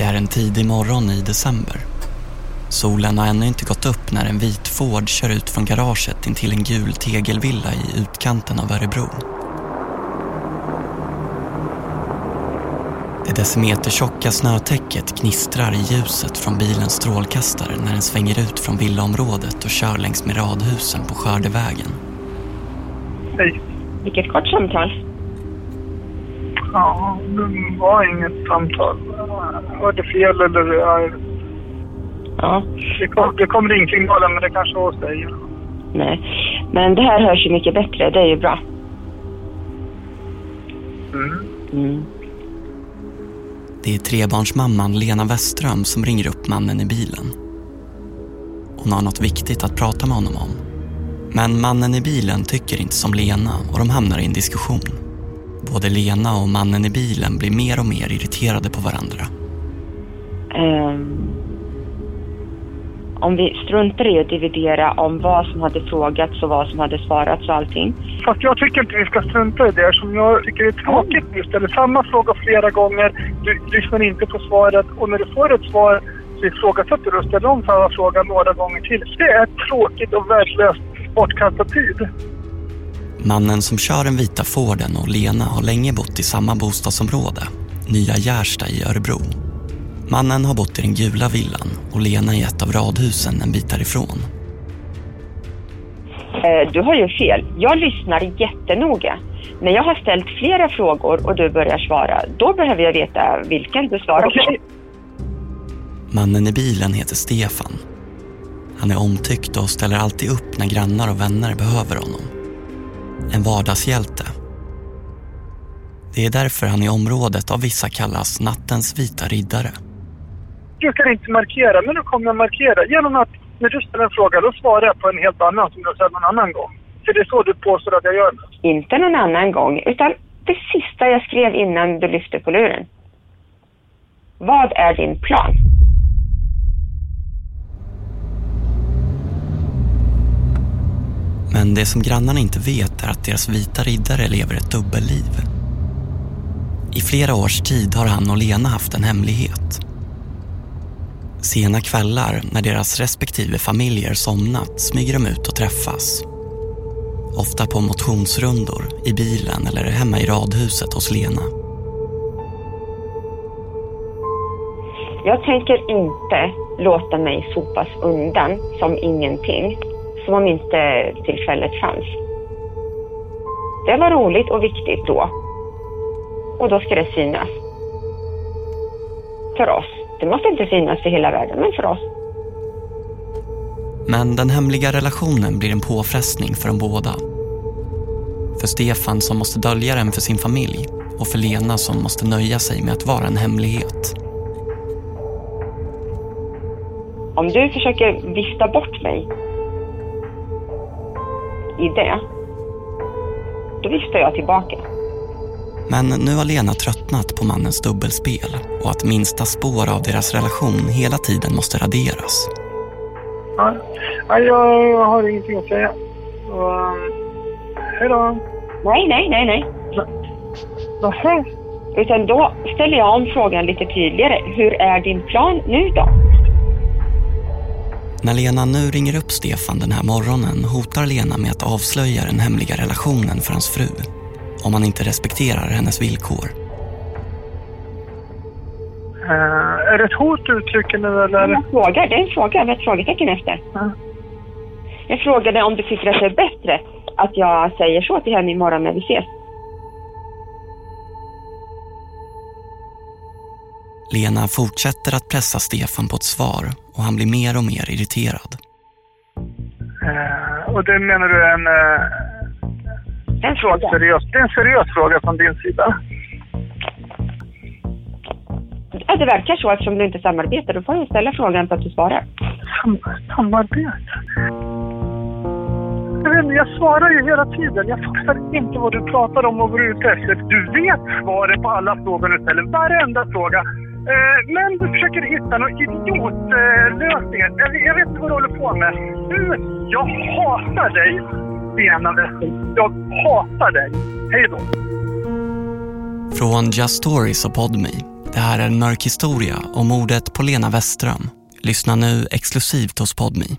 Det är en tidig morgon i december. Solen har ännu inte gått upp när en vit Ford kör ut från garaget in till en gul tegelvilla i utkanten av Örebro. Det decimetertjocka snötäcket gnistrar i ljuset från bilens strålkastare när den svänger ut från villaområdet och kör längs med radhusen på Skördevägen. Hej. Vilket kort samtal. Ja, det var inget samtal. Var det fel eller? Ja, Ja, det, kom, det kom ringsignaler men det kanske var hos dig. nej. Men det här hörs ju mycket bättre, det är ju bra. Mm. Mm. Det är trebarnsmamman Lena Westström som ringer upp mannen i bilen. Hon har något viktigt att prata med honom om. Men mannen i bilen tycker inte som Lena och de hamnar i en diskussion. Både Lena och mannen i bilen blir mer och mer irriterade på varandra. Ehm, om vi struntar i att dividera om vad som hade frågats och vad som hade svarats och allting. Fast jag tycker inte vi ska strunta i det som jag tycker är tråkigt. Du ställer samma fråga flera gånger, du lyssnar inte på svaret och när du får ett svar så ifrågasätter du och ställer om samma fråga några gånger till. Det är tråkigt och värdelöst bortkastad tid. Mannen som kör den vita Forden och Lena har länge bott i samma bostadsområde, Nya Gärsta i Örebro. Mannen har bott i den gula villan och Lena i ett av radhusen en bit därifrån. Eh, du har ju fel. Jag lyssnar jättenoga. När jag har ställt flera frågor och du börjar svara, då behöver jag veta vilken du svarar på. Mannen i bilen heter Stefan. Han är omtyckt och ställer alltid upp när grannar och vänner behöver honom. En vardagshjälte. Det är därför han i området av vissa kallas nattens vita riddare. Jag brukar inte markera, men nu kommer jag markera genom att när du ställer en fråga då svarar jag på en helt annan som du har ställt någon annan gång. För det är så du påstår att jag gör nu. Inte någon annan gång, utan det sista jag skrev innan du lyfte på luren. Vad är din plan? Men det som grannarna inte vet är att deras vita riddare lever ett dubbelliv. I flera års tid har han och Lena haft en hemlighet. Sena kvällar när deras respektive familjer somnat smyger de ut och träffas. Ofta på motionsrundor, i bilen eller hemma i radhuset hos Lena. Jag tänker inte låta mig sopas undan som ingenting, som om inte tillfället fanns. Det var roligt och viktigt då. Och då ska det synas. För oss. Det måste inte synas för hela världen, men för oss. Men den hemliga relationen blir en påfrestning för de båda. För Stefan som måste dölja den för sin familj och för Lena som måste nöja sig med att vara en hemlighet. Om du försöker vifta bort mig i det, då viftar jag tillbaka. Men nu har Lena tröttnat på mannens dubbelspel och att minsta spår av deras relation hela tiden måste raderas. Ja, ja, jag har ingenting att säga. Hej då. Nej, nej, nej, nej. Nähä? Utan då ställer jag om frågan lite tydligare. Hur är din plan nu då? När Lena nu ringer upp Stefan den här morgonen hotar Lena med att avslöja den hemliga relationen för hans fru om han inte respekterar hennes villkor. Eh, är det ett hot du uttrycker nu eller? Jag frågar, det är en fråga med ett frågetecken efter. Ja. Jag frågade om du tycker att det är bättre att jag säger så till henne imorgon när vi ses. Lena fortsätter att pressa Stefan på ett svar och han blir mer och mer irriterad. Eh, och det menar du är en eh, En fråga. seriös, det är en seriös fråga från din sida? Ja, det verkar så eftersom du inte samarbetar. Då får jag ställa frågan på att du svarar. Sam samarbete? Jag, vet, inte, jag svarar ju hela tiden. Jag fattar inte vad du pratar om och vad du är ute efter. Du vet svaret på alla frågor du ställer. Varenda fråga. Eh, men du försöker hitta någon idiotlösning. Eh, jag, jag vet inte vad du håller på med. Du, jag hatar dig, Lena Westin. Jag hatar dig. Hej då. Från Just Stories och Podme Det här är en mörk historia om mordet på Lena Westström. Lyssna nu exklusivt hos Podmi.